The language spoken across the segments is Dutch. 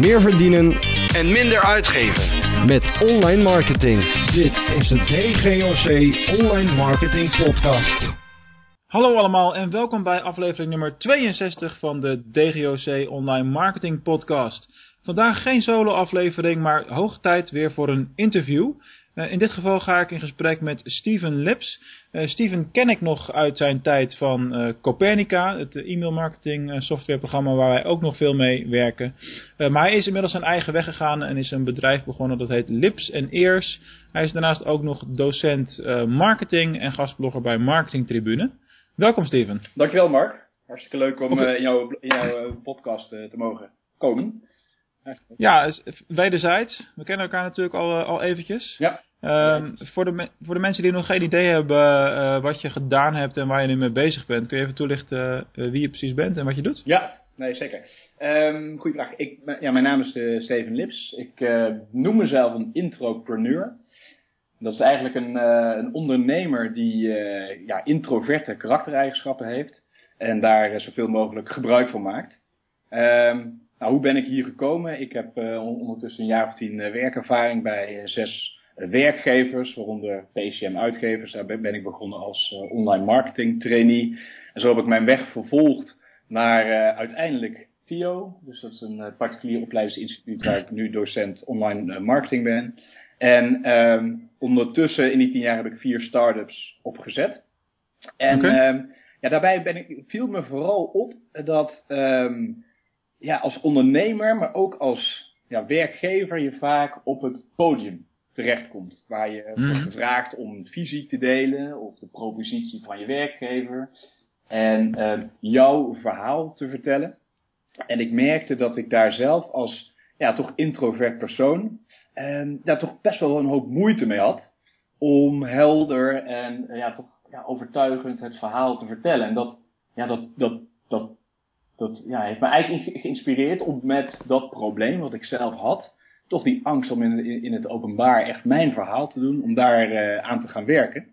meer verdienen en minder uitgeven. met online marketing. Dit is de DGOC Online Marketing Podcast. Hallo allemaal en welkom bij aflevering nummer 62 van de DGOC Online Marketing Podcast. Vandaag geen solo aflevering, maar hoog tijd weer voor een interview. Uh, in dit geval ga ik in gesprek met Steven Lips. Uh, Steven ken ik nog uit zijn tijd van uh, Copernica, het e-mail marketing softwareprogramma waar wij ook nog veel mee werken. maar hij is inmiddels zijn eigen weg gegaan en is een bedrijf begonnen dat heet Lips Ears. Hij is daarnaast ook nog docent marketing en gastblogger bij Marketing Tribune. Welkom Steven. Dankjewel Mark. Hartstikke leuk om in jouw, in jouw podcast te mogen komen. Ja, wederzijds. We kennen elkaar natuurlijk al, al eventjes. Ja. Um, voor, de voor de mensen die nog geen idee hebben uh, wat je gedaan hebt en waar je nu mee bezig bent, kun je even toelichten uh, wie je precies bent en wat je doet? Ja, nee zeker. Um, goeie vraag. Ik, ja, mijn naam is uh, Steven Lips. Ik noem mezelf een intropreneur. Dat is eigenlijk een, een ondernemer die ja, introverte karaktereigenschappen heeft en daar zoveel mogelijk gebruik van maakt. Um, nou, hoe ben ik hier gekomen? Ik heb ondertussen een jaar of tien werkervaring bij zes werkgevers, waaronder PCM uitgevers. Daar ben ik begonnen als uh, online marketing trainee. En zo heb ik mijn weg vervolgd naar uh, uiteindelijk TIO. Dus dat is een uh, particulier opleidingsinstituut waar ik nu docent online marketing ben. En um, ondertussen in die tien jaar heb ik vier start-ups opgezet. En okay. um, ja, daarbij ben ik, viel me vooral op dat um, ja, als ondernemer, maar ook als ja, werkgever je vaak op het podium terechtkomt. Waar je mm. wordt gevraagd om visie te delen of de propositie van je werkgever. En uh, jouw verhaal te vertellen. En ik merkte dat ik daar zelf als ja, toch introvert persoon uh, daar toch best wel een hoop moeite mee had. Om helder en uh, ja, toch ja, overtuigend het verhaal te vertellen. En dat, ja, dat, dat, dat, dat ja, heeft me eigenlijk geïnspireerd om met dat probleem wat ik zelf had toch die angst om in, in het openbaar echt mijn verhaal te doen, om daar uh, aan te gaan werken.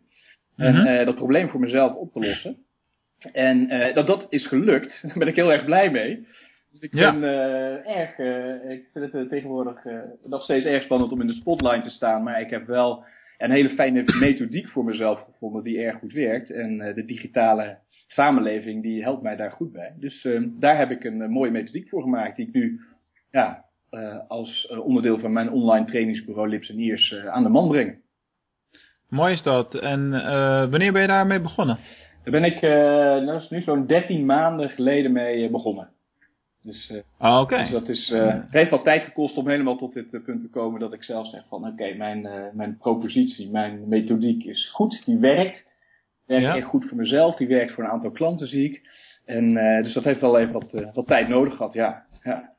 En uh, dat probleem voor mezelf op te lossen. En uh, dat dat is gelukt, daar ben ik heel erg blij mee. Dus ik ja. ben erg, ik vind het tegenwoordig nog steeds erg spannend om in de spotlight te staan, maar ik heb wel een hele fijne methodiek voor mezelf gevonden die erg goed werkt. En de digitale samenleving die helpt mij daar goed bij. Dus daar heb ik een mooie methodiek voor gemaakt die ik nu ja, uh, als uh, onderdeel van mijn online trainingsbureau Lips en Ears uh, aan de man breng. Mooi is dat. En wanneer ben je daarmee begonnen? Daar ben ik dat is nu zo'n 13 maanden geleden mee begonnen. Dus, ah, okay. dus dat is, het heeft wel tijd gekost om helemaal tot dit punt te komen dat ik zelf zeg van oké, okay, mijn, mijn propositie, mijn methodiek is goed, die werkt. Werkt ja. echt goed voor mezelf, die werkt voor een aantal klanten zie ik. En dus dat heeft wel even wat, wat tijd nodig gehad, ja. ja.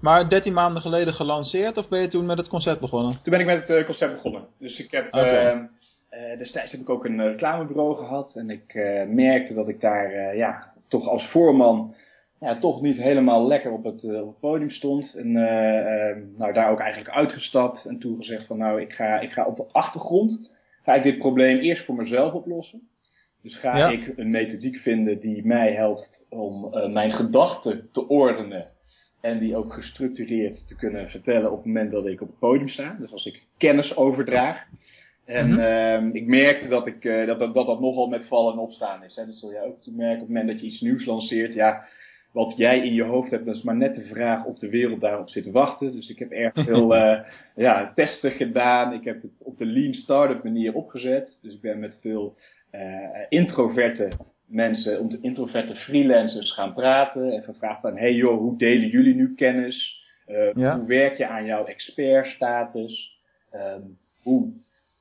Maar 13 maanden geleden gelanceerd of ben je toen met het concept begonnen? Toen ben ik met het uh, concept begonnen. Dus ik heb, okay. destijds heb ik ook een reclamebureau gehad. En ik merkte dat ik daar ja, toch als voorman ja, toch niet helemaal lekker op het, op het podium stond. En nou, daar ook eigenlijk uitgestapt. En toen gezegd van nou, ik ga, ik ga op de achtergrond ga ik dit probleem eerst voor mezelf oplossen. Dus ga ja. ik een methodiek vinden die mij helpt om mijn gedachten te ordenen en die ook gestructureerd te kunnen vertellen op het moment dat ik op het podium sta. Dus als ik kennis overdraag. En mm -hmm. ik merkte dat, ik, uh, dat, dat, dat, dat nogal met vallen en opstaan is. Hè. Dat zul je ook merken op het moment dat je iets nieuws lanceert. Ja, wat jij in je hoofd hebt, dat is maar net de vraag of de wereld daarop zit te wachten. Dus ik heb erg veel uh, ja, testen gedaan. Ik heb het op de lean startup manier opgezet. Dus ik ben met veel uh, introverte mensen, om de introverte freelancers gaan praten en gevraagd van, hey joh, hoe delen jullie nu kennis? Uh, ja. Hoe werk je aan jouw expertstatus? Um, hoe,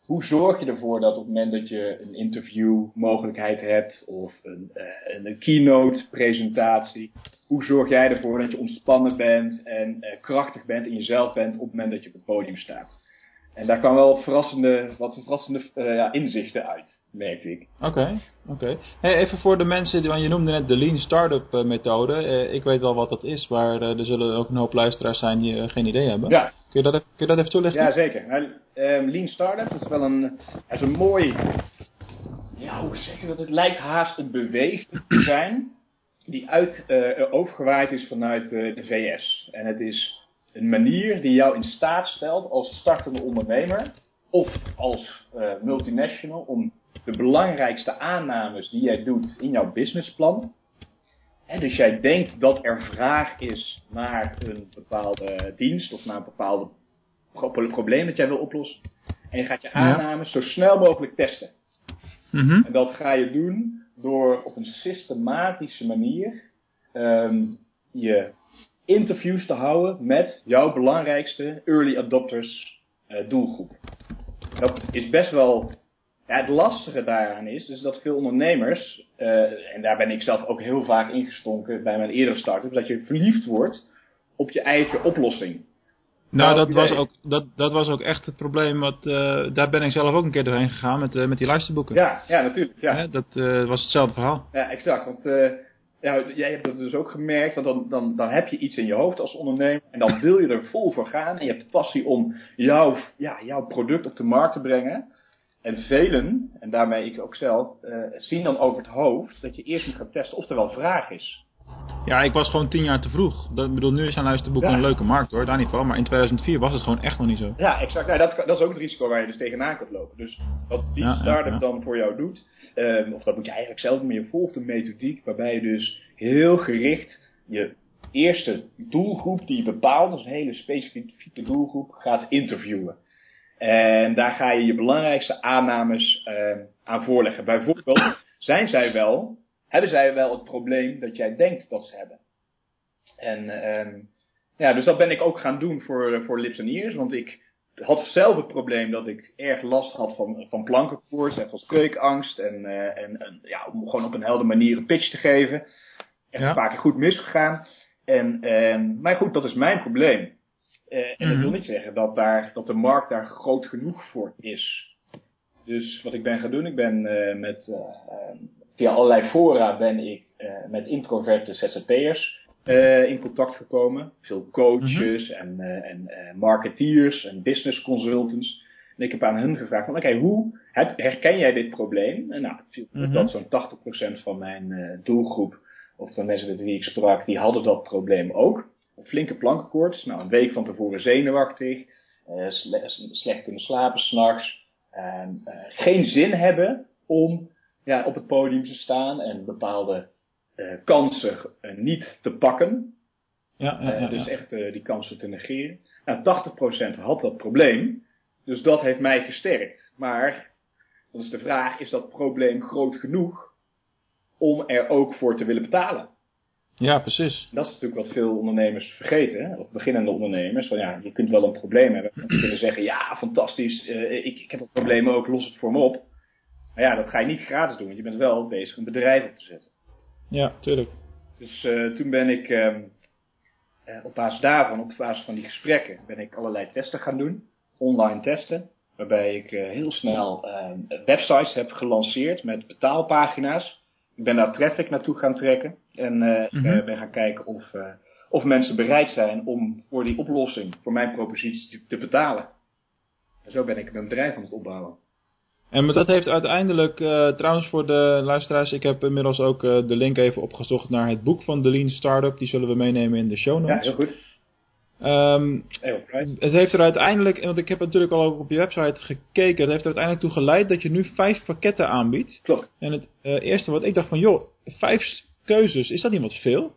hoe zorg je ervoor dat op het moment dat je een interview mogelijkheid hebt of een, uh, een keynote presentatie, hoe zorg jij ervoor dat je ontspannen bent en uh, krachtig bent in jezelf bent op het moment dat je op het podium staat? En daar kwam wel wat verrassende, wat verrassende uh, ja, inzichten uit, merkte ik. Oké, okay, oké. Okay. Hey, even voor de mensen, die, want je noemde net de Lean Startup uh, methode. Uh, ik weet wel wat dat is, maar er zullen ook een hoop luisteraars zijn die geen idee hebben. Ja. Kun je dat, kun je dat even toelichten? Ja, zeker. Nou, um, Lean Startup is wel een, is een mooi, ja, hoe zeg je dat? Het lijkt haast een beweging te zijn die uit, overgewaaid is vanuit de VS. En het is een manier die jou in staat stelt als startende ondernemer of als uh, multinational om de belangrijkste aannames die jij doet in jouw businessplan. En dus jij denkt dat er vraag is naar een bepaalde dienst of naar een bepaalde probleem dat jij wil oplossen. En je gaat je aannames zo snel mogelijk testen. Mhm. En dat ga je doen door op een systematische manier um, je interviews te houden met jouw belangrijkste early adopters uh, doelgroep. Dat is best wel. Ja, het lastige daaraan is dus dat veel ondernemers, uh, en daar ben ik zelf ook heel vaak ingestonken bij mijn eerdere start-up, dat je verliefd wordt op je eigen oplossing. Nou, dat was, ook, dat, dat was ook echt het probleem. Wat, uh, daar ben ik zelf ook een keer doorheen gegaan met, uh, met die luisterboeken. Ja, ja natuurlijk. Ja. Hè, dat uh, was hetzelfde verhaal. Ja, exact. Want ja, jij hebt dat dus ook gemerkt. Want dan, dan, dan heb je iets in je hoofd als ondernemer. En dan wil je er vol voor gaan. En je hebt passie om jouw, ja, jouw product op de markt te brengen. En velen, en daarmee ik ook zelf, zien dan over het hoofd dat je eerst moet gaan testen of er wel vraag is. Ja, ik was gewoon tien jaar te vroeg. Dat, ik bedoel, nu zijn luisterboeken ja. een leuke markt hoor, daar niet van. Maar in 2004 was het gewoon echt nog niet zo. Ja, exact. Nou, dat, dat is ook het risico waar je dus tegenaan kunt lopen. Dus wat die ja, start-up ja, dan voor jou doet, um, of dat moet je eigenlijk zelf doen, maar je volgt een methodiek waarbij je dus heel gericht je eerste doelgroep die je bepaalt, is een hele specifieke doelgroep, gaat interviewen. En daar ga je je belangrijkste aannames uh, aan voorleggen. Bijvoorbeeld, zijn zij wel hebben zij wel het probleem dat jij denkt dat ze hebben. En um, ja, dus dat ben ik ook gaan doen voor, voor lips en ears, want ik had zelf het probleem dat ik erg last had van, van plankenkoers en van spreekangst en, uh, en, en, ja, om gewoon op een helder manier een pitch te geven. Echt ja. een paar keer goed misgegaan. En, um, maar goed, dat is mijn probleem. Uh, en dat wil niet zeggen dat, daar, dat de markt daar groot genoeg voor is. Dus wat ik ben gaan doen, ik ben met via allerlei fora ben ik uh, met introverte ZZP'ers uh, in contact gekomen. Veel coaches mm -hmm. en, uh, en marketeers en business consultants. En ik heb aan hen gevraagd van oké, okay, hoe herken jij dit probleem? En nou, mm -hmm. dat zo'n 80% van mijn doelgroep, of van mensen met wie ik sprak, die hadden dat probleem ook. Flinke plankenkoorts, nou een week van tevoren zenuwachtig, sle slecht kunnen slapen s'nachts, geen zin hebben om ja, op het podium te staan en bepaalde uh, kansen uh, niet te pakken. Ja, ja, ja, uh, dus echt die kansen te negeren. Nou, 80% had dat probleem. Dus dat heeft mij versterkt. Maar, dan is de vraag, is dat probleem groot genoeg om er ook voor te willen betalen? Ja, precies. Dat is natuurlijk wat veel ondernemers vergeten, hè? of beginnende ondernemers. Van ja, je kunt wel een probleem hebben. Je kunt zeggen, ja, fantastisch, ik, ik heb dat probleem ook, los het voor me op. Maar ja, dat ga je niet gratis doen, want je bent wel bezig een bedrijf op te zetten. Ja, tuurlijk. Dus uh, toen ben ik uh, op basis daarvan, op basis van die gesprekken, ben ik allerlei testen gaan doen. Online testen. Waarbij ik uh, heel snel websites heb gelanceerd met betaalpagina's. Ik ben daar traffic naartoe gaan trekken. En mm -hmm. ben gaan kijken of, of mensen bereid zijn om voor die oplossing, voor mijn propositie te, te betalen. En zo ben ik mijn bedrijf aan het opbouwen. En dat heeft uiteindelijk, uh, trouwens voor de luisteraars, ik heb inmiddels ook uh, de link even opgezocht naar het boek van de Lean Startup. Die zullen we meenemen in de show notes. Ja, heel goed. Um, het heeft er uiteindelijk, want ik heb natuurlijk al op je website gekeken, het heeft er uiteindelijk toe geleid dat je nu vijf pakketten aanbiedt. Klopt. En het uh, eerste wat ik dacht van, joh, vijf keuzes, is dat niet wat veel?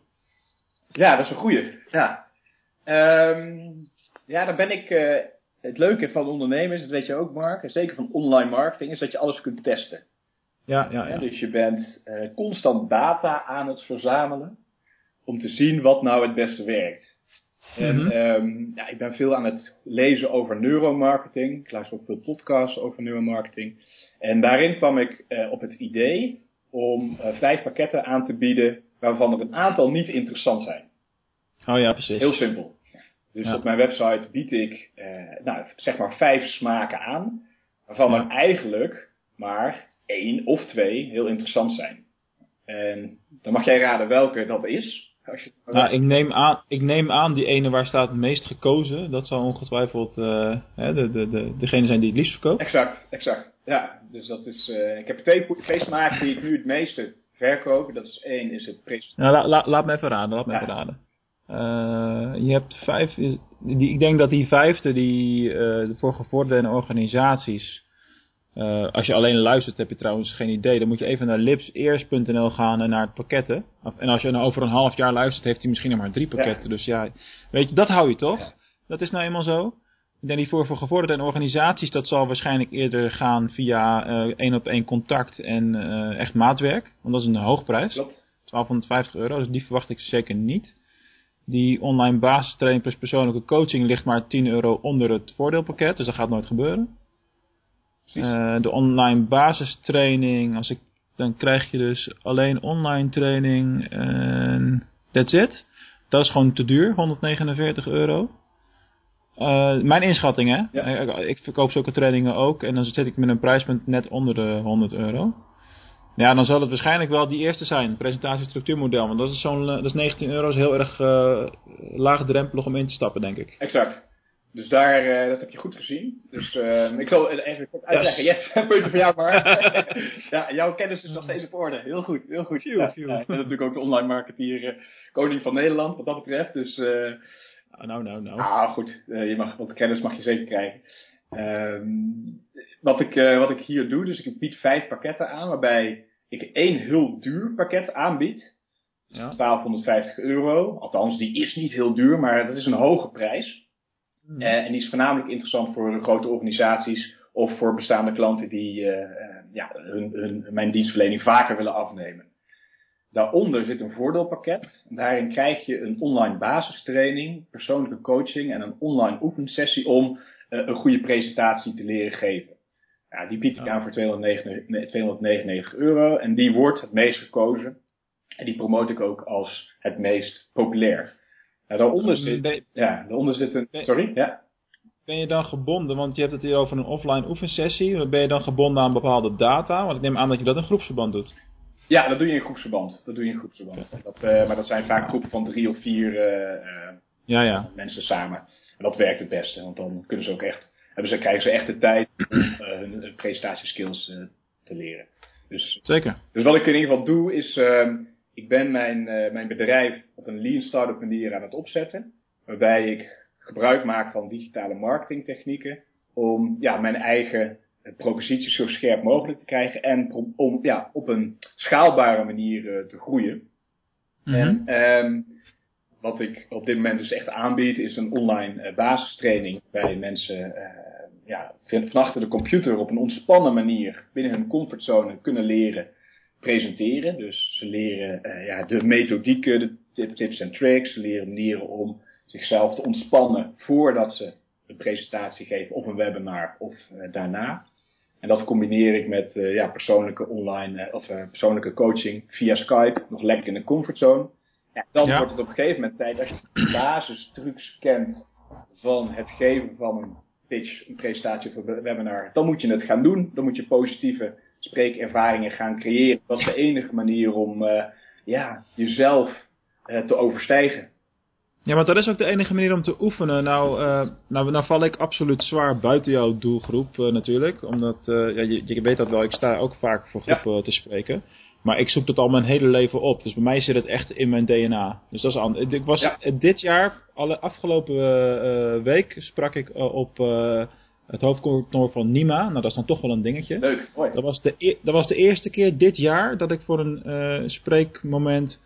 Ja, dat is een goeie. Ja. Um, ja, dan ben ik het leuke van ondernemers, dat weet je ook Mark, en zeker van online marketing, is dat je alles kunt testen. Ja, ja, ja. dus je bent uh, constant data aan het verzamelen om te zien wat nou het beste werkt. En mm -hmm. um, ja, ik ben veel aan het lezen over neuromarketing. Ik luister ook veel podcasts over neuromarketing. En daarin kwam ik uh, op het idee om uh, vijf pakketten aan te bieden waarvan er een aantal niet interessant zijn. Oh ja, precies. Heel simpel. Dus ja. op mijn website bied ik, uh, nou, zeg maar vijf smaken aan, waarvan er eigenlijk maar één of twee heel interessant zijn. En dan mag jij raden welke dat is. Als je nou, ik neem, aan, ik neem aan die ene waar staat meest gekozen. Dat zal ongetwijfeld uh, hè, de, de, de, degene zijn die het liefst verkoopt. Exact, exact. Ja, dus dat is. Uh, ik heb twee, twee smaken die ik nu het meeste verkoop. Dat is één, is het Nou, la, la, laat me even raden, laat me ja. even raden. Je hebt vijf, die, ik denk dat die vijfde, die voor gevorderde organisaties, als je alleen luistert heb je trouwens geen idee. Dan moet je even naar lipseers.nl gaan en naar het pakketten. En als je nou over een half jaar luistert, heeft hij misschien nog maar drie pakketten. Dus ja, weet je, dat hou je toch? Dat is nou eenmaal zo. Ik denk die voor, voor gevorderde organisaties, dat zal waarschijnlijk eerder gaan via één op één contact en echt maatwerk. Want dat is een hoogprijs. Klopt. 1250 euro, dus die verwacht ik zeker niet. Die online basistraining plus persoonlijke coaching ligt maar 10 euro onder het voordeelpakket, dus dat gaat nooit gebeuren. Uh, de online basistraining, als ik, dan krijg je dus alleen online training en that's it. Dat is gewoon te duur, 149 euro. Uh, mijn inschatting hè, ja. ik, ik verkoop zulke trainingen ook en dan zit ik met een prijspunt net onder de 100 euro. Ja, dan zal het waarschijnlijk wel die eerste zijn, presentatiestructuurmodel. Want dat is, zo'n, dat is 19 euro, is heel erg uh, laagdrempelig om in te stappen, denk ik. Exact. Dus daar, uh, dat heb je goed gezien. Dus uh, ik zal even kort uitleggen. Yes, yes punten voor jou, maar ja, jouw kennis is nog steeds op orde. Heel goed, heel goed. Phew, ja, Ja, ik ben natuurlijk ook de online marketeer, koning van Nederland, wat dat betreft. Dus, nou, nou, nou. Ah, goed. je mag, wat kennis mag je zeker krijgen. Um, wat, ik, wat ik hier doe, dus ik bied vijf pakketten aan, waarbij ik één heel duur pakket aanbied. Ja. 1250 euro. Althans, die is niet heel duur, maar dat is een hoge prijs. Hmm. Uh, en die is voornamelijk interessant voor grote organisaties of voor bestaande klanten die uh, ja, hun, hun, mijn dienstverlening vaker willen afnemen. Daaronder zit een voordeelpakket. Daarin krijg je een online basistraining, persoonlijke coaching en een online oefensessie om uh, een goede presentatie te leren geven. Ja, die bied ik aan voor 299 euro en die wordt het meest gekozen. En die promote ik ook als het meest populair. Nou, daaronder zit, ja, daaronder zit een, sorry, ja. Ben je dan gebonden, want je hebt het hier over een offline oefensessie, ben je dan gebonden aan bepaalde data? Want ik neem aan dat je dat in groepsverband doet. Ja, dat doe je in groepsverband. Dat doe je in groepsverband. Dat, uh, maar dat zijn vaak groepen van drie of vier uh, ja, ja. mensen samen. En dat werkt het beste, want dan kunnen ze ook echt hebben ze, krijgen ze echt de tijd om uh, hun presentatieskills uh, te leren. Dus, Zeker. Dus wat ik in ieder geval doe is, uh, ik ben mijn, uh, mijn bedrijf op een lean startup manier aan het opzetten. Waarbij ik gebruik maak van digitale marketingtechnieken om ja, mijn eigen proposities zo scherp mogelijk te krijgen en om ja, op een schaalbare manier te groeien. Mm -hmm. En um, wat ik op dit moment dus echt aanbied is een online basistraining bij mensen ja, van achter de computer op een ontspannen manier binnen hun comfortzone kunnen leren presenteren. Dus ze leren uh, ja, de methodieken, de tips en tricks. Ze leren manieren om zichzelf te ontspannen voordat ze een presentatie geven of een webinar of daarna. En dat combineer ik met ja, persoonlijke online of persoonlijke coaching via Skype, nog lekker in de comfortzone. Ja, dan ja. wordt het op een gegeven moment tijd, als je de basistrucs kent van het geven van een pitch, een presentatie of een webinar, dan moet je het gaan doen. Dan moet je positieve spreekervaringen gaan creëren. Dat is de enige manier om uh, ja, jezelf uh, te overstijgen. Ja, maar dat is ook de enige manier om te oefenen. Nou, uh, nou, nou val ik absoluut zwaar buiten jouw doelgroep natuurlijk. Omdat, ja, je, je, weet dat wel, ik sta ook vaak voor groepen ja. te spreken. Maar ik zoek dat al mijn hele leven op. Dus bij mij zit het echt in mijn DNA. Dus dat is anders. Ik was ja. dit jaar, alle afgelopen uh, week, sprak ik uh, op uh, het hoofdkantoor van Nima. Nou, dat is dan toch wel een dingetje. Leuk, mooi. Dat was de, e dat was de eerste keer dit jaar dat ik voor een spreekmoment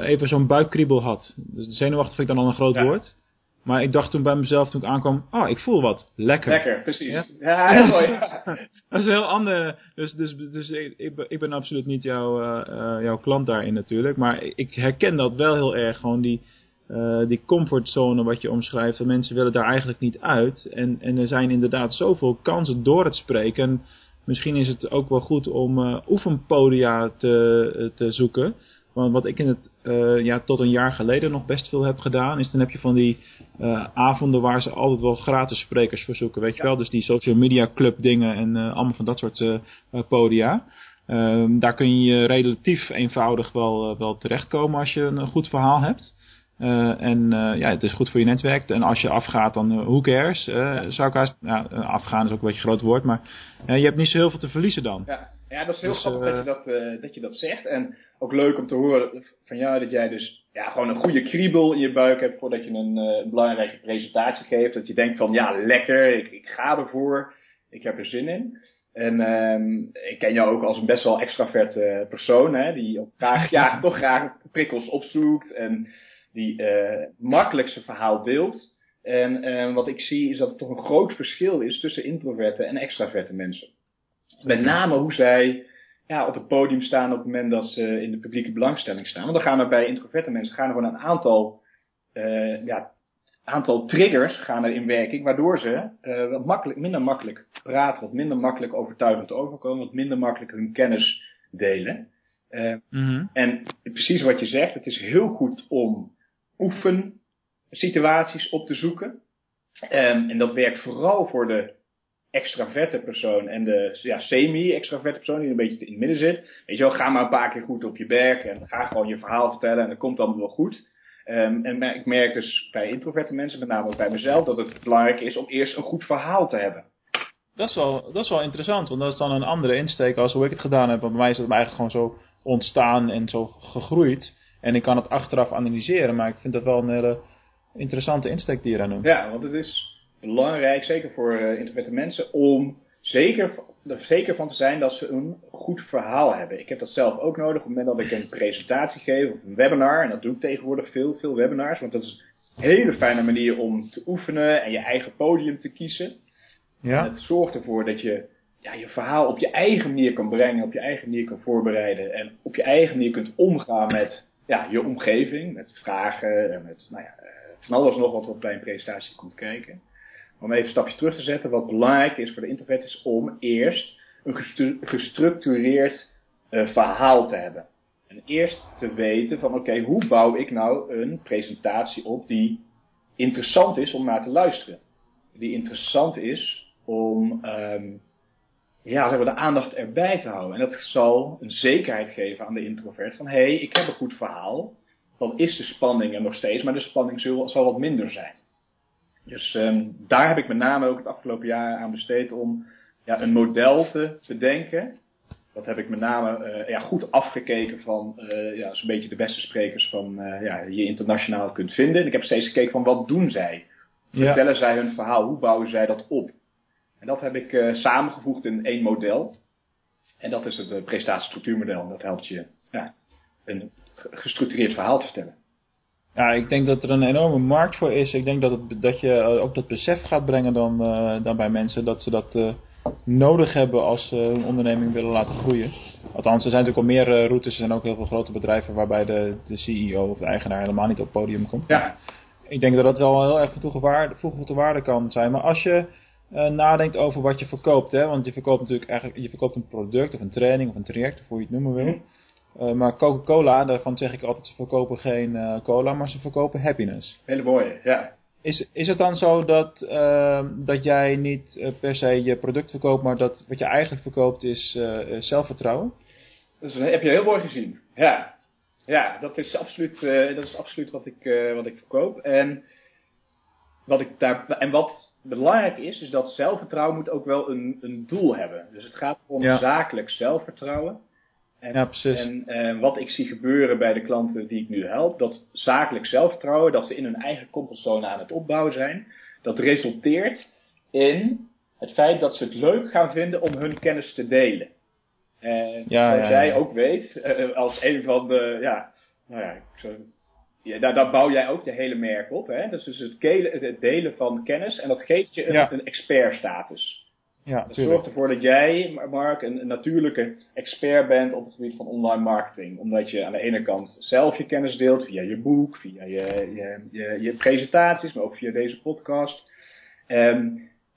even zo'n buikkriebel had. Dus zenuwachtig vind ik dan al een groot ja. woord. Maar ik dacht toen bij mezelf, toen ik aankwam, ah, ik voel wat. Lekker. Lekker, precies. Ja, ja heel mooi. dat is een heel ander. Dus, dus, dus ik, ik, ben absoluut niet jouw, uh, jouw klant daarin natuurlijk. Maar ik herken dat wel heel erg. Gewoon die, uh, die comfortzone wat je omschrijft. Mensen willen daar eigenlijk niet uit. En, en er zijn inderdaad zoveel kansen door het spreken. En misschien is het ook wel goed om uh, oefenpodia te, te zoeken. Want wat ik in het, uh, ja, tot een jaar geleden nog best veel heb gedaan, is dan heb je van die uh, avonden waar ze altijd wel gratis sprekers voor zoeken, weet je wel. Dus die social media club dingen en uh, allemaal van dat soort podia. Um, daar kun je relatief eenvoudig wel, wel terechtkomen als je een goed verhaal hebt. Uh, en uh, ja, het is goed voor je netwerk. En als je afgaat, dan uh, who cares? zou ik haast, afgaan is ook een beetje een groot woord, maar je hebt niet zo heel veel te verliezen dan. Ja. Ja, dat is heel Dus, grappig eh, dat, je dat, eh, dat je dat zegt. En ook leuk om te horen van jou dat jij dus ja, gewoon een goede kriebel in je buik hebt voordat je een, eh, belangrijke presentatie geeft. Dat je denkt van ja, lekker, ik, ik ga ervoor, ik heb er zin in. En ehm, ik ken jou ook als een best wel extraverte persoon, hè, die ook graag, ja, toch graag prikkels opzoekt en die eh makkelijk zijn verhaal deelt. En eh, wat ik zie is dat er toch een groot verschil is tussen introverte en extraverte mensen. Met name hoe zij ja, op het podium staan op het moment dat ze in de publieke belangstelling staan. Want dan gaan er bij introverte mensen gaan er gewoon een aantal, eh, ja, aantal triggers gaan er in werking, waardoor ze eh, wat makkelijk, minder makkelijk praten, wat minder makkelijk overtuigend overkomen, wat minder makkelijk hun kennis delen. Eh, Mhm. en precies wat je zegt, het is heel goed om oefensituaties op te zoeken. Ehm, en dat werkt vooral voor de extraverte persoon en de ja, semi-extraverte persoon die een beetje in het midden zit. Weet je wel, ga maar een paar keer goed op je werk en ga gewoon je verhaal vertellen en dat komt allemaal wel goed. Ehm, en ik merk dus bij introverte mensen, met name ook bij mezelf, dat het belangrijk is om eerst een goed verhaal te hebben. Dat is, wel, dat is wel interessant, want dat is dan een andere insteek als hoe ik het gedaan heb. Want bij mij is het eigenlijk gewoon zo ontstaan en zo gegroeid. En ik kan het achteraf analyseren, maar ik vind dat wel een hele interessante insteek die je daar noemt. Ja, want het is belangrijk, zeker voor introverte mensen, om zeker, er zeker van te zijn dat ze een goed verhaal hebben. Ik heb dat zelf ook nodig op het moment dat ik een presentatie geef of een webinar. En dat doe ik tegenwoordig veel, veel webinars. Want dat is een hele fijne manier om te oefenen en je eigen podium te kiezen. En Ja? het zorgt ervoor dat je ja, je verhaal op je eigen manier kan brengen, op je eigen manier kan voorbereiden. En op je eigen manier kunt omgaan met ja, je omgeving, met vragen en met nou ja, eh, van alles nog wat er bij een presentatie komt kijken. Om even een stapje terug te zetten, wat belangrijk is voor de introvert is om eerst een gestru- gestructureerd eh, verhaal te hebben. En eerst te weten van oké, hoe bouw ik nou een presentatie op die interessant is om naar te luisteren. Die interessant is om ehm, ja, zeg maar, de aandacht erbij te houden. En dat zal een zekerheid geven aan de introvert van hé, hey, ik heb een goed verhaal. Dan is de spanning er nog steeds, maar de spanning zal, zal wat minder zijn. Dus ehm, daar heb ik met name ook het afgelopen jaar aan besteed om ja, een model te bedenken. Dat heb ik met name eh, ja, goed afgekeken van eh, ja, zo'n beetje de beste sprekers van eh, ja, die je internationaal kunt vinden. En ik heb steeds gekeken van wat doen zij? Ja. Vertellen zij hun verhaal? Hoe bouwen zij dat op? En dat heb ik eh, samengevoegd in één model. En dat is het uh, prestatiestructuurmodel. En dat helpt je ja, een ge- gestructureerd verhaal te vertellen. Ja, ik denk dat er een enorme markt voor is. Ik denk dat, het, dat je eh, ook dat besef gaat brengen dan, eh, dan bij mensen. Dat ze dat eh, nodig hebben als ze hun onderneming willen laten groeien. Althans, er zijn natuurlijk al meer routes. Er zijn ook heel veel grote bedrijven waarbij de, de CEO of de eigenaar helemaal niet op het podium komt. Ja, Ik denk dat dat wel heel erg toegevoegde waarde kan zijn. Maar als je nadenkt over wat je verkoopt, hè, want je verkoopt natuurlijk eigenlijk je verkoopt een product of een training of een traject, of hoe je het noemen wil. Eh, maar Coca-Cola, daarvan zeg ik altijd, ze verkopen geen eh, cola, maar ze verkopen happiness. hele mooie. Ja. Is, is het dan zo dat, eh, dat jij niet eh, per se je product verkoopt, maar dat wat je eigenlijk verkoopt is zelfvertrouwen? Dat is- heb je heel mooi gezien. Ja, ja dat, is absoluut, dat is absoluut wat ik, wat ik verkoop. En wat, ik daar, en wat belangrijk is, is dat zelfvertrouwen moet ook wel een, een doel hebben. Dus het gaat om Ja. zakelijk zelfvertrouwen. En, Ja, precies. En eh, wat ik zie gebeuren bij de klanten die ik nu help, dat zakelijk zelfvertrouwen, dat ze in hun eigen comfortzone aan het opbouwen zijn, dat resulteert in het feit dat ze het leuk gaan vinden om hun kennis te delen. En Ja, zoals ja, jij ja. ook weet, eh, als een van de, ja, nou ja, ik zou- ja, daar, daar bouw jij ook de hele merk op. Hè? Dat is dus het, delen van kennis en dat geeft je een, een expertstatus. Ja, zorgt ervoor dat jij, Mark, een, een natuurlijke expert bent op het gebied van online marketing. Omdat je aan de ene kant zelf je kennis deelt via je boek, via je, je, je, je presentaties, maar ook via deze podcast. Ehm,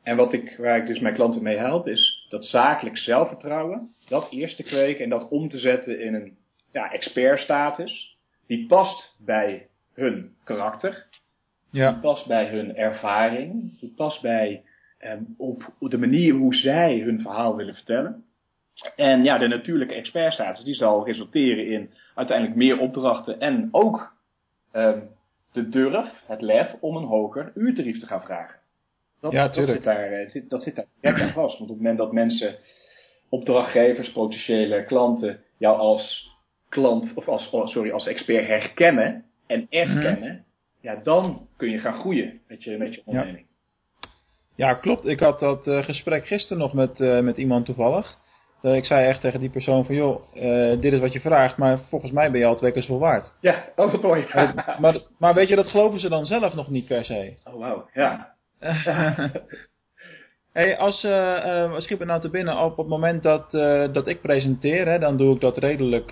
en wat ik, waar ik dus mijn klanten mee help, is dat zakelijk zelfvertrouwen, dat eerst te kweken en dat om te zetten in een ja, expertstatus. Die past bij hun karakter, die Ja, past bij hun ervaring, die past bij ehm, op de manier hoe zij hun verhaal willen vertellen. En ja, de natuurlijke expertstatus die zal resulteren in uiteindelijk meer opdrachten en ook ehm, de durf, het lef om een hoger uurtarief te gaan vragen. Dat, Ja, dat zit daar, eh, zit, dat zit daar direct aan vast. Want op het moment dat mensen opdrachtgevers, potentiële klanten jou als klant of als, oh, sorry, als expert herkennen en erkennen, ja, dan kun je gaan groeien met je, met je onderneming. Ja, klopt. Ik had dat uh, gesprek gisteren nog met, uh, met iemand toevallig. Uh, ik zei echt tegen die persoon van, joh, dit is wat je vraagt, maar volgens mij ben je al twee keer zoveel waard. Ja, oh wat mooi. maar, maar weet je, dat geloven ze dan zelf nog niet per se. Oh wauw, ja. hey, als, uh, me nou te binnen, op het moment dat, dat ik presenteer, hè, dan doe ik dat redelijk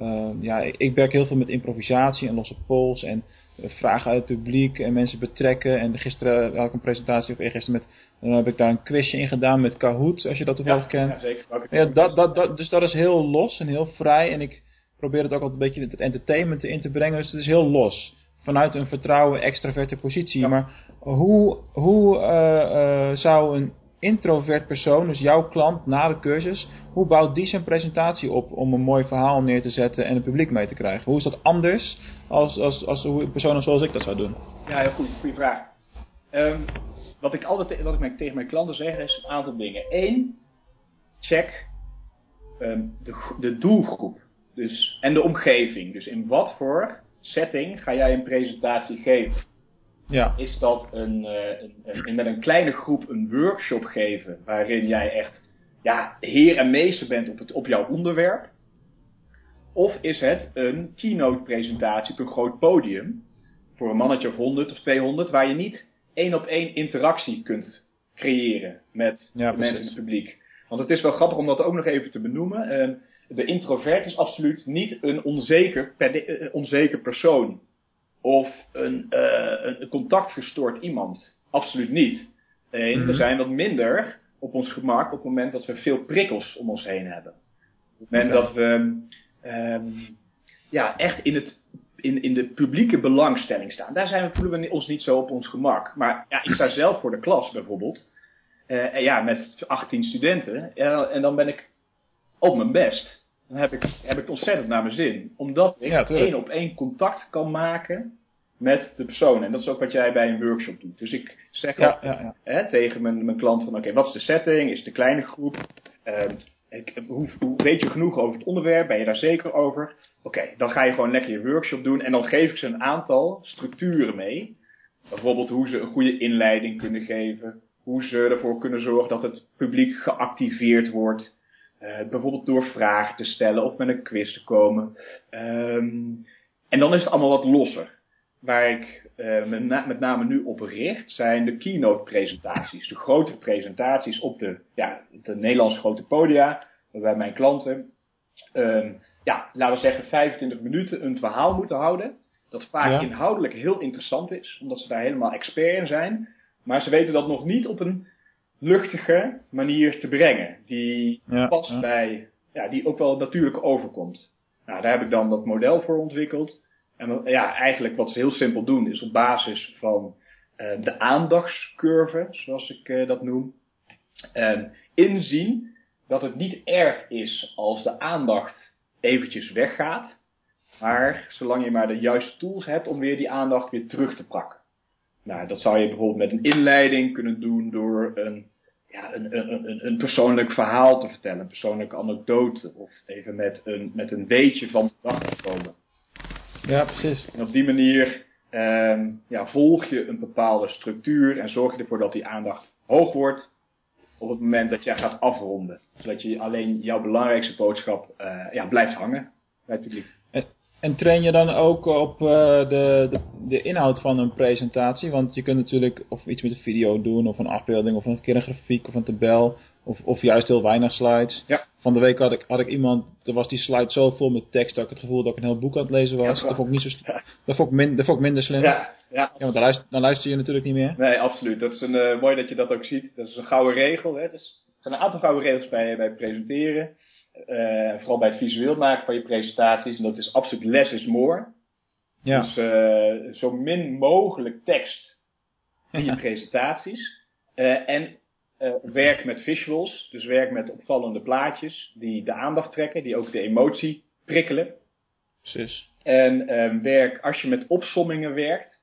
uh, ja, ik werk heel veel met improvisatie en losse polls en uh, vragen uit het publiek en mensen betrekken. En gisteren had ik een presentatie of eergisteren met, dan heb ik daar een quizje in gedaan met Kahoot, als je dat toevallig ja, kent. Ja, zeker. Ja, dat, dat, dat, dus dat is heel los en heel vrij en ik probeer het ook altijd een beetje het entertainment in te brengen. Dus het is heel los. Vanuit een vertrouwen, extraverte positie. Ja. Maar hoe, hoe uh, zou een introvert persoon, dus jouw klant na de cursus, hoe bouwt die zijn presentatie op om een mooi verhaal neer te zetten en het publiek mee te krijgen? Hoe is dat anders als, als, als hoe personen zoals ik dat zou doen? Ja, heel goed. Goede vraag. Um, wat ik altijd wat ik tegen mijn klanten zeg is een aantal dingen. Eén, check um, de, de doelgroep dus, en de omgeving. Dus in wat voor setting ga jij een presentatie geven? Ja. Is dat een, uh, een, een, met een kleine groep een workshop geven waarin jij echt ja, heer en meester bent op, het, op jouw onderwerp? Of is het een keynote presentatie op een groot podium voor een mannetje of 100 of 200 waar je niet één op één interactie kunt creëren met ja, de mensen in het publiek? Want het is wel grappig om dat ook nog even te benoemen. Uh, de introvert is absoluut niet een onzeker, uh, onzeker persoon of een, uh, een contactgestoord iemand. Absoluut niet. Nee, mm -hmm. we zijn wat minder op ons gemak op het moment dat we veel prikkels om ons heen hebben. Op het moment okay. dat we um, ja, echt in, het, in, in de publieke belangstelling staan. Daar zijn we, voelen we ons niet zo op ons gemak. Maar ja, ik sta zelf voor de klas bijvoorbeeld. Uh, en ja, met 18 studenten. Uh, en dan ben ik op mijn best dan heb ik, heb ik het ontzettend naar mijn zin. Omdat ik ja, één op één contact kan maken met de persoon. En dat is ook wat jij bij een workshop doet. Dus ik zeg ja, hè, tegen mijn, mijn klant van oké, okay, wat is de setting? Is het een kleine groep? Uh, ik, hoe, hoe, weet je genoeg over het onderwerp? Ben je daar zeker over? Oké, okay, dan ga je gewoon lekker je workshop doen. En dan geef ik ze een aantal structuren mee. Bijvoorbeeld hoe ze een goede inleiding kunnen geven. Hoe ze ervoor kunnen zorgen dat het publiek geactiveerd wordt. Uh, bijvoorbeeld door vragen te stellen of met een quiz te komen. Um, en dan is het allemaal wat losser. Waar ik uh, met, na met, name nu op richt zijn de keynote presentaties. De grote presentaties op de, ja, de Nederlandse grote podia. Waarbij mijn klanten, um, ja, laten we zeggen 25 minuten een verhaal moeten houden. Dat vaak ja. inhoudelijk heel interessant is. Omdat ze daar helemaal expert in zijn. Maar ze weten dat nog niet op een luchtige manier te brengen. Die ja, past ja. bij, ja, die ook wel natuurlijk overkomt. Nou, daar heb ik dan dat model voor ontwikkeld. En ja, eigenlijk wat ze heel simpel doen is op basis van uh, de aandachtscurve, zoals ik uh, dat noem, uh, inzien dat het niet erg is als de aandacht eventjes weggaat. Maar zolang je maar de juiste tools hebt om weer die aandacht weer terug te pakken. Nou, dat zou je bijvoorbeeld met een inleiding kunnen doen door een, ja, een, een, een persoonlijk verhaal te vertellen, een persoonlijke anekdote, of even met een, met een beetje van de dag te komen. Ja, precies. En op die manier um, ja, volg je een bepaalde structuur en zorg je ervoor dat die aandacht hoog wordt op het moment dat jij gaat afronden. Zodat je alleen jouw belangrijkste boodschap uh, ja, blijft hangen bij het publiek. En train je dan ook op uh, de, de, de, inhoud van een presentatie? Want je kunt natuurlijk of iets met een video doen, of een afbeelding, of een keer een grafiek, of een tabel, of, of juist heel weinig slides. Ja. Van de week had ik, had ik iemand, er was die slide zo vol met tekst dat ik het gevoel dat ik een heel boek aan het lezen was. Ja, dat, vond ik niet zo, dat, vond ik min, dat vond ik minder slim. Ja, ja. ja want dan luister, dan luister je natuurlijk niet meer. Nee, absoluut. Dat is een, uh, mooi dat je dat ook ziet. Dat is een gouden regel. Hè. Dus, er zijn een aantal gouden regels bij, bij presenteren. Uh, vooral bij het visueel maken van je presentaties. En dat is absoluut less is more. Ja. Dus uh, zo min mogelijk tekst in je presentaties. Uh, en werk met visuals. Dus werk met opvallende plaatjes die de aandacht trekken. Die ook de emotie prikkelen. Precies. En werk, als je met opsommingen werkt.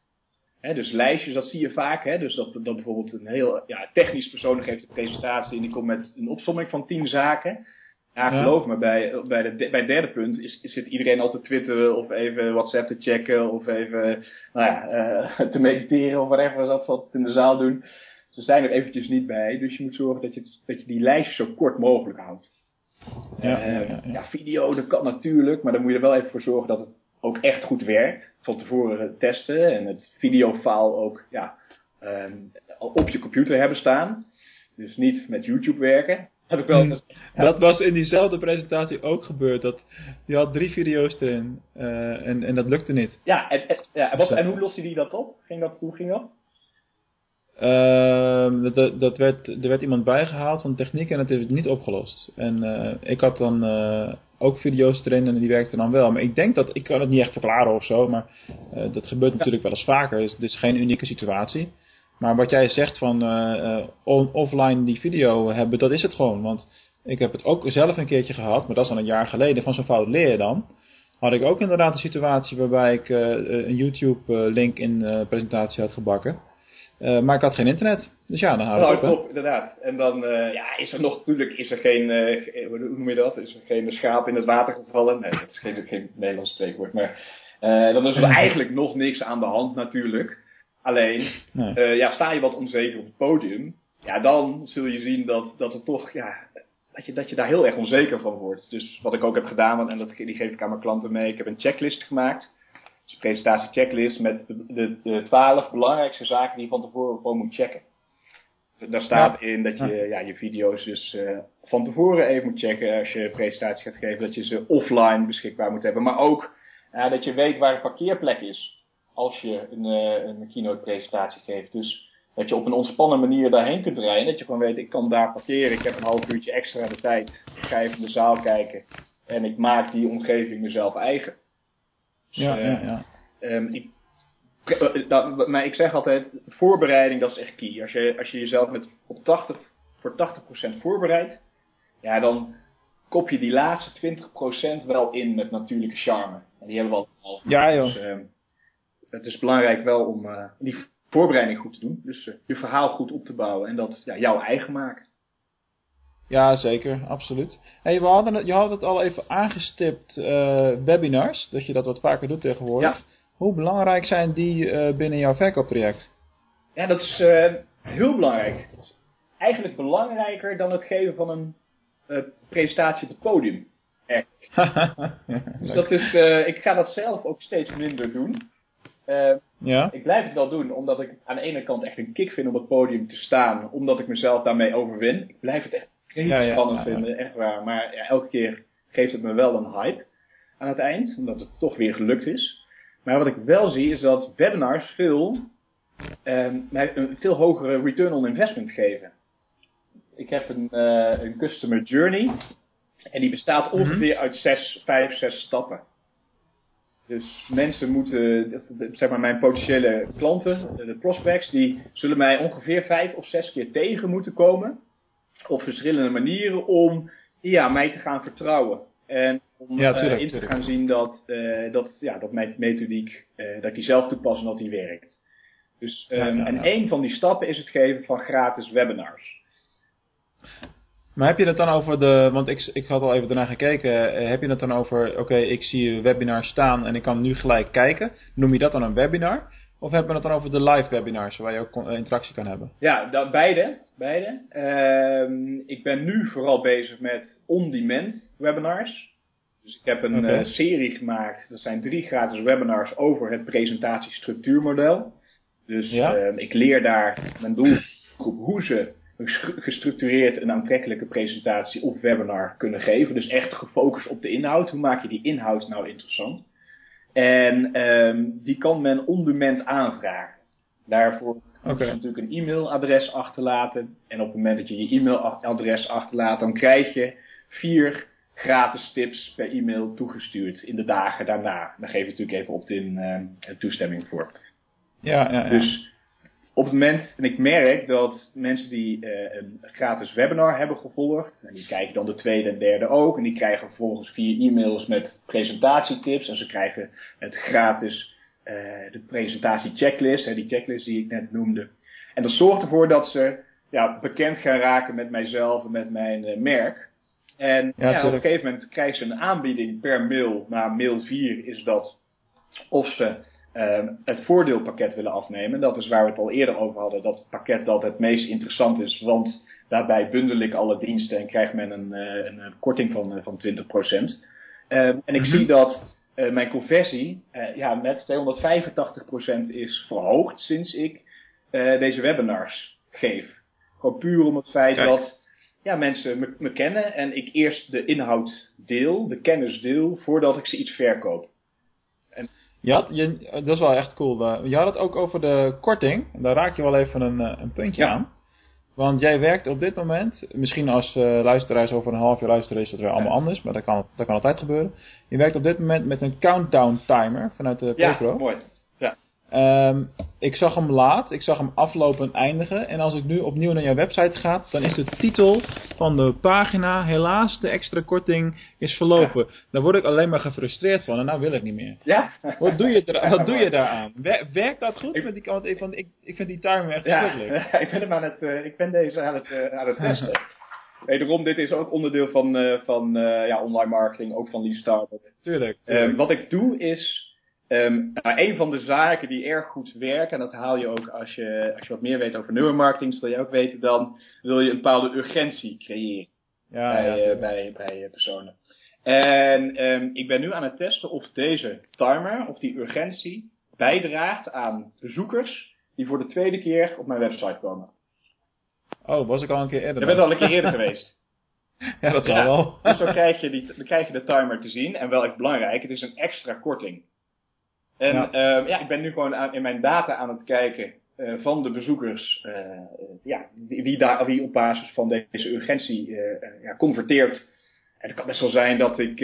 Hè, dus lijstjes, dat zie je vaak. Hè, dus dat, dat bijvoorbeeld een heel ja, technisch persoon geeft een presentatie en die komt met een opsomming van tien zaken. Ja, Ja. geloof me, bij, bij, de, bij het derde punt is, is zit iedereen al te twitteren of even WhatsApp te checken of even nou ja, eh, te mediteren of whatever dat ze altijd in de zaal doen. Ze zijn er eventjes niet bij, dus je moet zorgen dat je, dat je die lijstjes zo kort mogelijk houdt. Ja, Eh, ja, ja, video, dat kan natuurlijk, maar dan moet je er wel even voor zorgen dat het ook echt goed werkt. Van tevoren testen en het videofile ook ja, ehm, op je computer hebben staan. Dus niet met YouTube werken. Dat heb ik wel Hmm. Dat was in diezelfde presentatie ook gebeurd. Dat, je had drie video's erin eh, en, en dat lukte niet. Ja, en, en, ja, en, wat, en hoe loste die dat op? Ging dat, hoe ging dat? Ehm, dat- dat, werd, er werd iemand bijgehaald van techniek en het is niet opgelost. En eh, ik had dan eh, ook video's erin en die werkten dan wel. Maar ik denk dat, ik kan het niet echt verklaren of zo, maar eh, dat gebeurt natuurlijk wel eens vaker. Dus het is geen unieke situatie. Maar wat jij zegt van on- offline die video hebben, dat is het gewoon. Want ik heb het ook zelf een keertje gehad, maar dat is al een jaar geleden. Van zo'n fout leer je dan. Had ik ook inderdaad een situatie waarbij ik een YouTube-link in de presentatie had gebakken. Eh, maar ik had geen internet. Dus ja, dan houdt Nou, het op. inderdaad. En dan eh, ja, is er nog, natuurlijk is er geen, eh, hoe noem je dat? Is er geen schaap in het water gevallen? Nee, dat is geen, geen Nederlands spreekwoord. Maar dan is er eigenlijk nog niks aan de hand natuurlijk. Alleen, Nee. ja, sta je wat onzeker op het podium, ja, dan zul je zien dat, dat er toch, ja, dat je, dat je daar heel erg onzeker van wordt. Dus wat ik ook heb gedaan, en dat, die geef ik aan mijn klanten mee, ik heb een checklist gemaakt. Dus een presentatie-checklist met de, de, de 12 belangrijkste zaken die je van tevoren gewoon moet checken. Daar staat in dat je ja. je video's dus eh, van tevoren even moet checken als je een presentatie gaat geven. Dat je ze offline beschikbaar moet hebben. Maar ook ja, dat je weet waar een parkeerplek is als je een, eh, een keynote presentatie geeft. Dus dat je op een ontspannen manier daarheen kunt rijden. Dat je gewoon weet, ik kan daar parkeren. Ik heb een half uurtje extra de tijd. Ik ga even in de zaal kijken. En ik maak die omgeving mezelf eigen. Dus, Ja, eh, ja, ja. Ehm, ik, eh, dat- maar ik zeg altijd, voorbereiding dat is echt key. Als je, als je jezelf met, op 80, voor 80% voorbereidt, ja, dan kop je die laatste 20% wel in met natuurlijke charme. En die hebben we al. Ja, joh. Dus, het is belangrijk wel om eh, die voorbereiding goed te doen. Dus eh, je verhaal goed op te bouwen en dat ja, jouw eigen maken. Ja, zeker, absoluut. Hey, we hadden het, je had het al even aangestipt, eh, webinars, dat je dat wat vaker doet tegenwoordig. Ja. Hoe belangrijk zijn die eh, binnen jouw verkooptraject? Ja, dat is eh, heel belangrijk. Eigenlijk belangrijker dan het geven van een presentatie op het podium. Echt. Dus dat is, ik ga dat zelf ook steeds minder doen. Ja? ik blijf het wel doen, omdat ik aan de ene kant echt een kick vind om op het podium te staan, omdat ik mezelf daarmee overwin. Ik blijf het echt heel Ja, ja, spannend vinden, echt waar. Maar ja, elke keer geeft het me wel een hype aan het eind, omdat het toch weer gelukt is. Maar wat ik wel zie is dat webinars veel, ehm, mij een veel hogere return on investment geven. Ik heb een, eh, een customer journey en die bestaat Mhm. ongeveer uit zes, vijf, zes stappen. Dus mensen moeten, zeg maar mijn potentiële klanten, de prospects, die zullen mij ongeveer vijf of zes keer tegen moeten komen. Op verschillende manieren om ja, mij te gaan vertrouwen. En om Ja, eh, in te tuurlijk. gaan zien dat, eh, dat, ja, dat mijn methodiek, eh, dat ik die zelf toepas en dat die werkt. Dus, Ja, ehm, ja, En een van die stappen is het geven van gratis webinars. Maar heb je het dan over de, want ik, ik had al even daarna gekeken, heb je het dan over, oké, ik zie een webinar staan en ik kan nu gelijk kijken. Noem je dat dan een webinar? Of hebben we het dan over de live webinars, waar je ook eh, interactie kan hebben? Ja, dat, beide. beide. Ehm, ik ben nu vooral bezig met on-demand webinars. Dus ik heb een eh, serie gemaakt. Dat zijn drie gratis webinars over het presentatiestructuurmodel. Dus Ja? ehm, ik leer daar mijn doelgroep hoe ze ges- gestructureerd een aantrekkelijke presentatie of webinar kunnen geven. Dus echt gefocust op de inhoud. Hoe maak je die inhoud nou interessant? En ehm, die kan men on-demand aanvragen. Daarvoor moet je natuurlijk een e-mailadres achterlaten. En op het moment dat je je e-mailadres achterlaat, dan krijg je vier gratis tips per e-mail toegestuurd in de dagen daarna. Daar geef je natuurlijk even opt-in eh, toestemming voor. Ja, ja, ja. Dus op het moment, en ik merk dat mensen die eh, een gratis webinar hebben gevolgd, en die kijken dan de tweede en derde ook, en die krijgen vervolgens vier e-mails met presentatietips, en ze krijgen het gratis de presentatie checklist, hè, die checklist die ik net noemde. En dat zorgt ervoor dat ze ja, bekend gaan raken met mijzelf en met mijn merk. En ja, op een gegeven moment krijgen ze een aanbieding per mail. Na mail 4 is dat of ze uh, het voordeelpakket willen afnemen. Dat is waar we het al eerder over hadden. Dat pakket dat het meest interessant is. Want daarbij bundel ik alle diensten en krijgt men een, uh, een korting van, uh, van 20%. Uh, en ik mm-hmm. zie dat mijn conversie ja, met 285% is verhoogd sinds ik deze webinars geef. Gewoon puur om het feit Kijk. dat ja, mensen me, me, kennen en ik eerst de inhoud deel, de kennis deel, voordat ik ze iets verkoop. En... Ja, je, dat is wel echt cool. Je had het ook over de korting. Daar raak je wel even een, eh, een puntje aan. Want jij werkt op dit moment, misschien als uh, luisteraars over een half jaar luisteren is dat weer allemaal anders, maar dat kan, dat kan altijd gebeuren. Je werkt op dit moment met een countdown timer vanuit de ProPro. Ja, mooi. Um, ik zag hem laat, ik zag hem aflopen en eindigen. En als ik nu opnieuw naar jouw website ga, dan is de titel van de pagina, helaas, de extra korting is verlopen. Ja. Daar word ik alleen maar gefrustreerd van en nou wil ik niet meer. Ja? Wat doe je, er, wat doe je daaraan? Werkt dat goed? Ik, met die, want ik, want ik, ik vind die timer echt ja, verschrikkelijk. Ik ben, hem aan het, uh, ik ben deze aan het, uh, aan het testen. Wederom, dit is ook onderdeel van, uh, van ja, online marketing, ook van Leaf Startup. Tuurlijk. tuurlijk. wat ik doe is Um, nou, een van de zaken die erg goed werken, en dat haal je ook als je, als je wat meer weet over neuromarketing, zul je ook weten, dan wil je een bepaalde urgentie creëren ja, bij, ja, uh, bij, bij uh, personen. En um, ik ben nu aan het testen of deze timer, of die urgentie, bijdraagt aan bezoekers die voor de tweede keer op mijn website komen. Oh, was ik al een keer eerder? Je bent al een keer eerder geweest. Ja, dat zal wel. Dus dan krijg, je die, dan krijg je de timer te zien. En wel echt belangrijk, het is een extra korting. En ja. Uh, ja, ik ben nu gewoon aan, in mijn data aan het kijken uh, van de bezoekers, uh, ja, wie, daar, wie op basis van deze urgentie ja, converteert. En het kan best wel zijn dat ik,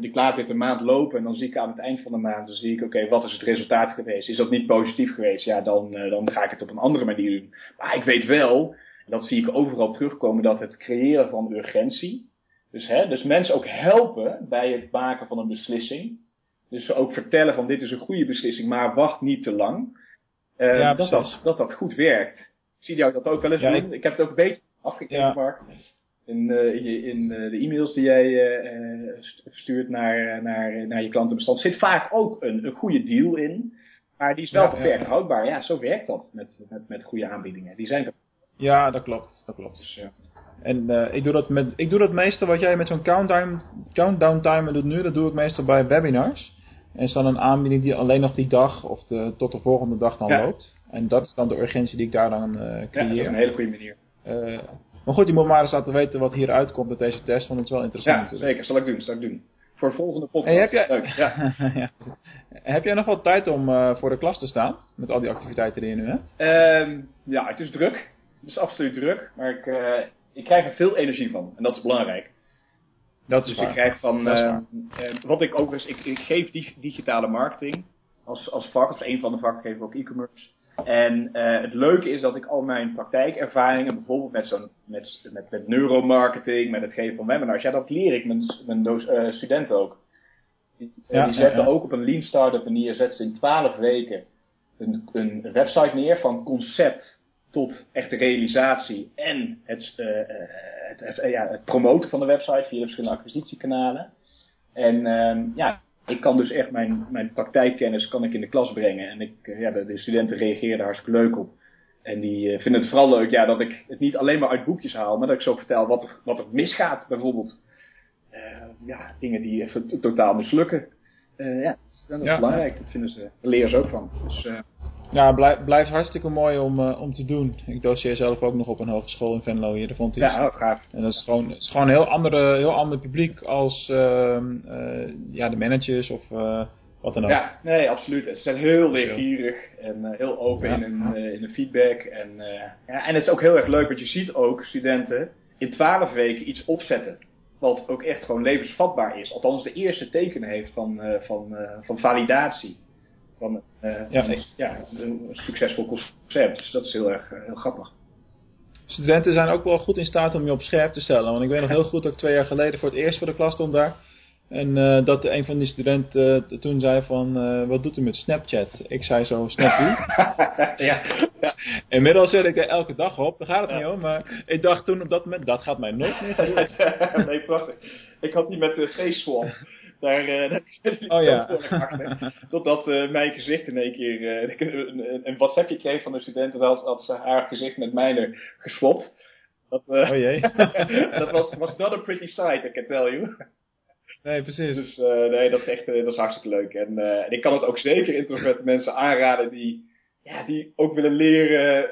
ik laat dit een maand lopen en dan zie ik aan het eind van de maand, dan zie ik, oké, okay, wat is het resultaat geweest? Is dat niet positief geweest? Ja, dan, dan ga ik het op een andere manier doen. Maar ik weet wel, dat zie ik overal terugkomen, dat het creëren van urgentie, dus, hè, dus mensen ook helpen bij het maken van een beslissing, dus ook vertellen van dit is een goede beslissing, maar wacht niet te lang. Uh, ja, dat, dat, dat, dat goed werkt. Zie jou dat ook wel eens ja, doen? Ik... ik... heb het ook een beetje afgekeken, ja. Mark. In, uh, in, in uh, de e-mails die jij stuurt naar, naar, naar je klantenbestand zit vaak ook een, een goede deal in. Maar die is wel beperkt houdbaar. Ja, zo werkt dat met, met, met goede aanbiedingen. Die zijn Ja, dat klopt. Dat klopt. Dus, ja. En uh, ik, doe dat met, ik doe dat meestal wat jij met zo'n countdown, countdown timer doet nu, dat doe ik meestal bij webinars. En is dan een aanbieding die alleen nog die dag of de, tot de volgende dag dan ja. loopt. En dat is dan de urgentie die ik daar dan uh, creëer. Ja, dat is een hele goede manier. Uh, maar goed, je moet maar eens laten weten wat hier uitkomt met deze test, want het is wel interessant. Ja, zeker. Zal ik doen, zal ik doen. Voor de volgende podcast. Hey, heb, jij, Leuk, ja. ja. heb jij nog wat tijd om uh, voor de klas te staan? Met al die activiteiten die je nu hebt? Um, ja, het is druk. Het is absoluut druk. Maar ik, ik krijg er veel energie van. En dat is belangrijk. Dat is dus ik krijg van, uh, wat ik ook ik, ik geef digitale marketing als, als vak, als een van de vakken geef ik ook e-commerce. En uh, het leuke is dat ik al mijn praktijkervaringen, bijvoorbeeld met, zo'n, met, met, met neuromarketing, met het geven van webinars, ja, dat leer ik mijn, mijn studenten ook. Die, ja, die zetten ja, ja. ook op een lean startup manier, zetten ze in twaalf weken een, een website neer van concept tot echte realisatie en het, uh, het, het, ja, het, promoten van de website via de verschillende acquisitiekanalen. En um, ja, ik kan dus echt mijn, mijn praktijkkennis kan ik in de klas brengen. En ik, ja, de, de studenten reageerden hartstikke leuk op. En die uh, vinden het vooral leuk ja, dat ik het niet alleen maar uit boekjes haal, maar dat ik zo vertel wat er, wat er misgaat bijvoorbeeld. Uh, ja, dingen die even totaal mislukken. Ja, dat is ja, belangrijk. Dat vinden ze, daar leren ze ook van. Dus, ja, blijft blijf hartstikke mooi om, uh, om te doen. Ik doseer zelf ook nog op een hogeschool in Venlo hier, de Fontys. Ja, ook gaaf. En dat is gewoon, is gewoon een heel, andere, heel ander publiek als uh, uh, ja, de managers of wat dan ook. Ja, nee, absoluut. Ze zijn heel leergierig en heel open ja. in, hun, in de feedback. En, ja, en het is ook heel erg leuk, want je ziet ook studenten in twaalf weken iets opzetten. Wat ook echt gewoon levensvatbaar is. Althans de eerste tekenen heeft van, van, van validatie van uh, ja. Een, ja, een succesvol concept. Dus dat is heel erg uh, heel grappig. Studenten zijn ook wel goed in staat om je op scherp te stellen. Want ik weet nog heel goed dat ik twee jaar geleden voor het eerst voor de klas stond daar. En uh, dat een van die studenten uh, toen zei van, uh, wat doet u met Snapchat? Ik zei zo, Snappy. ja. ja. Inmiddels zet ik er elke dag op, daar gaat het ja. niet om. Maar ik dacht toen op dat moment, dat gaat mij nooit meer gebeuren. nee, prachtig. Ik had die met de face swap. Daar, uh, daar oh ja. Totdat uh, mijn gezicht in één keer uh, een, een WhatsAppje kreeg van de studenten dat had ze haar gezicht met mijne geswapt. Dat, oh jee. dat was, was not a pretty sight, I can tell you. Nee, precies. Dus nee, dat is echt dat is hartstikke leuk. En, en ik kan het ook zeker introverte mensen aanraden die, ja, die ook willen leren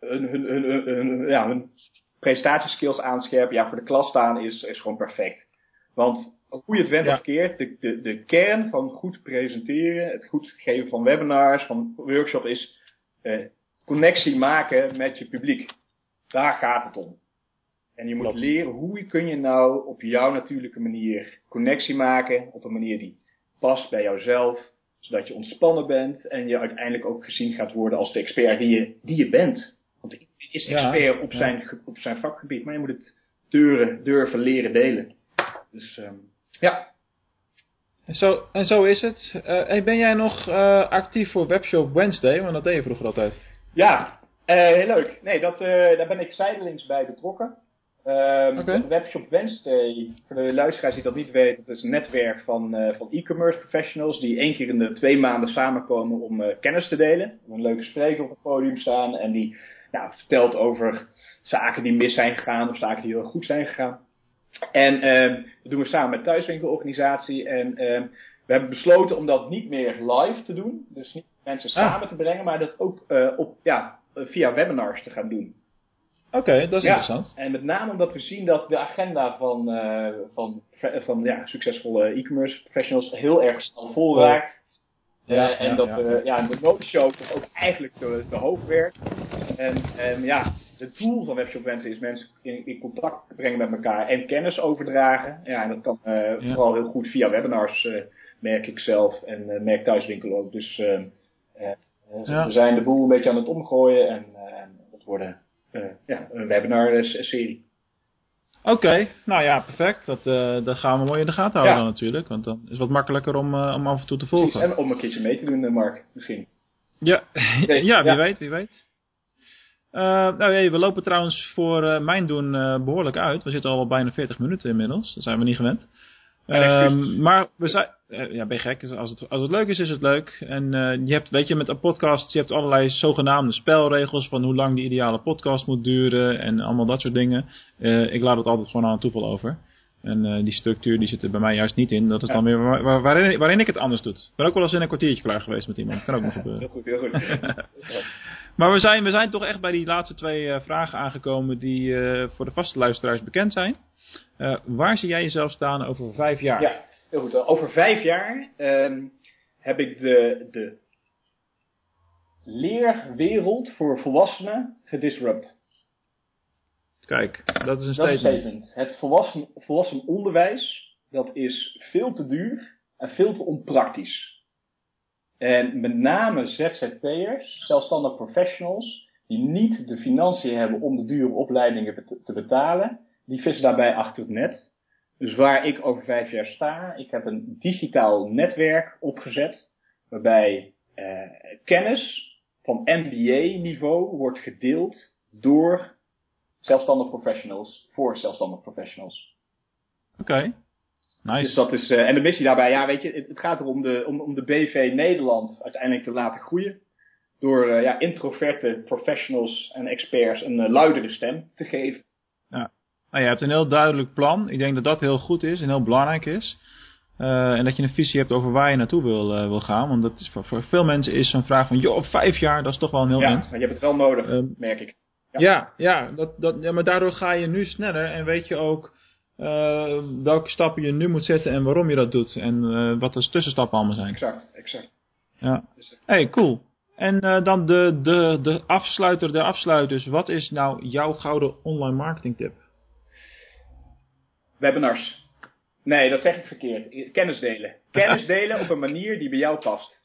hun, hun, hun, hun, hun, ja, hun presentatieskills aanscherpen. Ja, voor de klas staan is, is gewoon perfect. Want hoe je het went of keert, de, de, de kern van goed presenteren, het goed geven van webinars, van workshops is eh, connectie maken met je publiek. Daar gaat het om. En je moet Klopt. leren hoe kun je nou op jouw natuurlijke manier connectie maken, op een manier die past bij jouzelf, zodat je ontspannen bent en je uiteindelijk ook gezien gaat worden als de expert die je, die je bent. Want iedereen is expert ja, op, zijn, ja. op zijn vakgebied, maar je moet het deuren, durven leren delen. Dus um, ja. En zo, en zo is het. Uh, hey, ben jij nog uh, actief voor Webshop Wednesday? Want dat deed je vroeger altijd. Ja, uh, heel leuk. Nee, dat, daar ben ik zijdelings bij betrokken. Um, okay. Webshop Wednesday, voor de luisteraars die dat niet weten, dat is een netwerk van, van e-commerce professionals die één keer in de twee maanden samenkomen om kennis te delen. Om een leuke spreker op het podium staan en die vertelt over zaken die mis zijn gegaan of zaken die heel goed zijn gegaan. En uh, dat doen we samen met thuiswinkelorganisatie. En uh, we hebben besloten om dat niet meer live te doen. Dus niet mensen ah. samen te brengen, maar dat ook uh, op, ja, via webinars te gaan doen. Oké, okay, dat is ja, interessant. En met name omdat we zien dat de agenda van, uh, van, van ja, succesvolle e-commerce professionals heel erg snel vol raakt. Ja, uh, en dat ja. Uh, ja, de notenshow ook eigenlijk te, te hoog werkt. En, en ja, het doel van Webshop Wensen is mensen in, in, contact brengen met elkaar en kennis overdragen. Ja, en dat kan uh, ja. vooral heel goed via webinars, uh, merk ik zelf en uh, merk Thuiswinkel ook. Dus ja. we zijn de boel een beetje aan het omgooien en dat wordt ja, een webinar-serie. Oké, okay. nou ja, perfect. Dat, dat gaan we mooi in de gaten houden dan natuurlijk. Want dan is het wat makkelijker om, om af en toe te volgen. Precies, en om een keertje mee te doen, Mark, misschien. Ja, ja wie weet, wie weet. Uh, nou ja, we lopen trouwens voor uh, mijn doen uh, behoorlijk uit. We zitten al bijna 40 minuten inmiddels. Dat zijn we niet gewend. Uh, maar we zijn... ja, ben je gek. Als het, als het leuk is, is het leuk. En je hebt, weet je, met een podcast, je hebt allerlei zogenaamde spelregels van hoe lang die ideale podcast moet duren en allemaal dat soort dingen. ik laat het altijd gewoon aan toeval over. En die structuur die zit er bij mij juist niet in. Dat is ja. dan weer waar, waarin, waarin ik het anders doe. Ik ben ook wel eens in een kwartiertje klaar geweest met iemand. Dat kan ook nog gebeuren. Heel goed, heel goed. Maar we zijn, we zijn toch echt bij die laatste twee uh, vragen aangekomen die uh, voor de vaste luisteraars bekend zijn. Uh, waar zie jij jezelf staan over vijf jaar? Ja, heel goed. Over vijf jaar um, heb ik de, de leerwereld voor volwassenen gedisrupt. Kijk, dat is een statement. Dat is een statement. Het volwassen, volwassen onderwijs, dat is veel te duur en veel te onpraktisch. En met name ZZP'ers, zelfstandig professionals, die niet de financiën hebben om de dure opleidingen te betalen, die vissen daarbij achter het net. Dus waar ik over vijf jaar sta, ik heb een digitaal netwerk opgezet, waarbij eh, kennis van MBA-niveau wordt gedeeld door zelfstandig professionals voor zelfstandig professionals. Oké. Nice. Dus dat is, uh, en de missie daarbij, ja, weet je, het, het gaat erom de, om, om de BV Nederland uiteindelijk te laten groeien. Door uh, ja, introverte professionals en experts een uh, luidere stem te geven. Ja. Nou, je hebt een heel duidelijk plan. Ik denk dat dat heel goed is en heel belangrijk is. en dat je een visie hebt over waar je naartoe wil, wil gaan. Want dat is voor, voor veel mensen is zo'n vraag van, joh, vijf jaar, dat is toch wel een heel ja, eind. maar je hebt het wel nodig, ehm, merk ik. Ja, ja, ja, dat, dat, ja, maar daardoor ga je nu sneller en weet je ook uh, welke stappen je nu moet zetten en waarom je dat doet. En uh, wat de tussenstappen allemaal zijn. Exact, exact. Ja. hey, cool. En uh, dan de, de, de afsluiter de afsluiters. Wat is nou jouw gouden online marketing tip? Webinars. Nee, dat zeg ik verkeerd. Kennis delen. Kennis delen op een manier die bij jou past.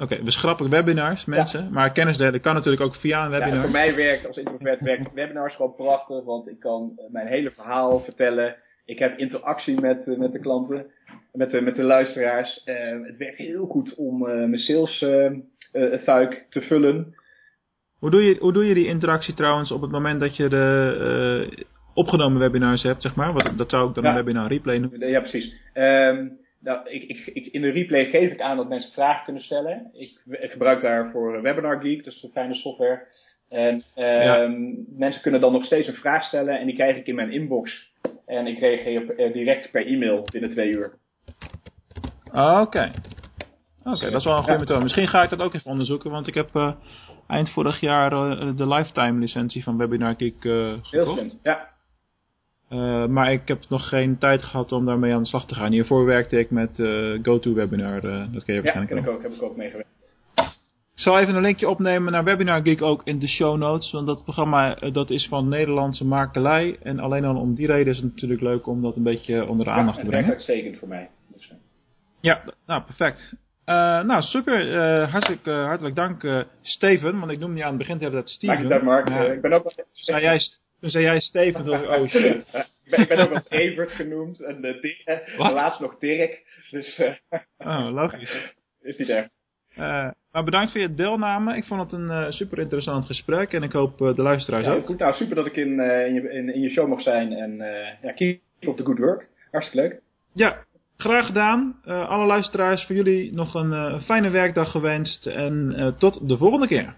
Oké, okay, we schrappen webinars, mensen. Ja. Maar kennis delen kan natuurlijk ook via een webinar. Ja, voor mij werkt als introvert werkt webinars gewoon prachtig. Want ik kan mijn hele verhaal vertellen Ik heb interactie met, met de klanten, met de, met de luisteraars. het werkt heel goed om mijn sales fuik te vullen. Hoe doe, je, hoe doe je die interactie trouwens op het moment dat je de opgenomen webinars hebt, zeg maar? Wat, dat zou ik dan een webinar replay noemen. Ja, precies. Um, nou, ik, ik, ik, in de replay geef ik aan dat mensen vragen kunnen stellen. Ik, ik gebruik daarvoor Webinar Geek, dat is een fijne software. En um, mensen kunnen dan nog steeds een vraag stellen en die krijg ik in mijn inbox. En ik reageer direct per e-mail binnen twee uur. Ah, oké. Oké, dat is wel een goede methode. Misschien ga ik dat ook even onderzoeken, want ik heb uh, eind vorig jaar de lifetime licentie van Webinar Geek gekocht. Heel slim, ja. Uh, maar ik heb nog geen tijd gehad om daarmee aan de slag te gaan. Hiervoor werkte ik met uh, GoToWebinar. Uh, dat ken je waarschijnlijk ja, ken ik ook. Heb ik ook meegewerkt. Ik zal even een linkje opnemen naar Webinar Geek ook in de show notes. Want dat programma dat is van Nederlandse makelij. En alleen al om die reden is het natuurlijk leuk om dat een beetje onder de aandacht ja, te brengen. uitstekend voor mij. Dus, ja, nou perfect. nou, super. hartelijk, hartelijk dank Steven. Want ik noemde je aan het begin tijd Steven. Dank je Mark. ik ben ook wel... Jij toen zei jij Steven, toen oh shit. ik, ben, ik ben ook wel Evert genoemd en de, laatst nog Dirk. Dus, uh, oh, logisch. Is niet erg. Uh, maar bedankt voor je deelname. Ik vond het een uh, super interessant gesprek en ik hoop de luisteraars ja, ook. Goed, nou super dat ik in, in, je, in, in, je show mag zijn en ja, keep op the good work. Hartstikke leuk. Ja, graag gedaan. alle luisteraars, voor jullie nog een fijne werkdag gewenst en tot de volgende keer.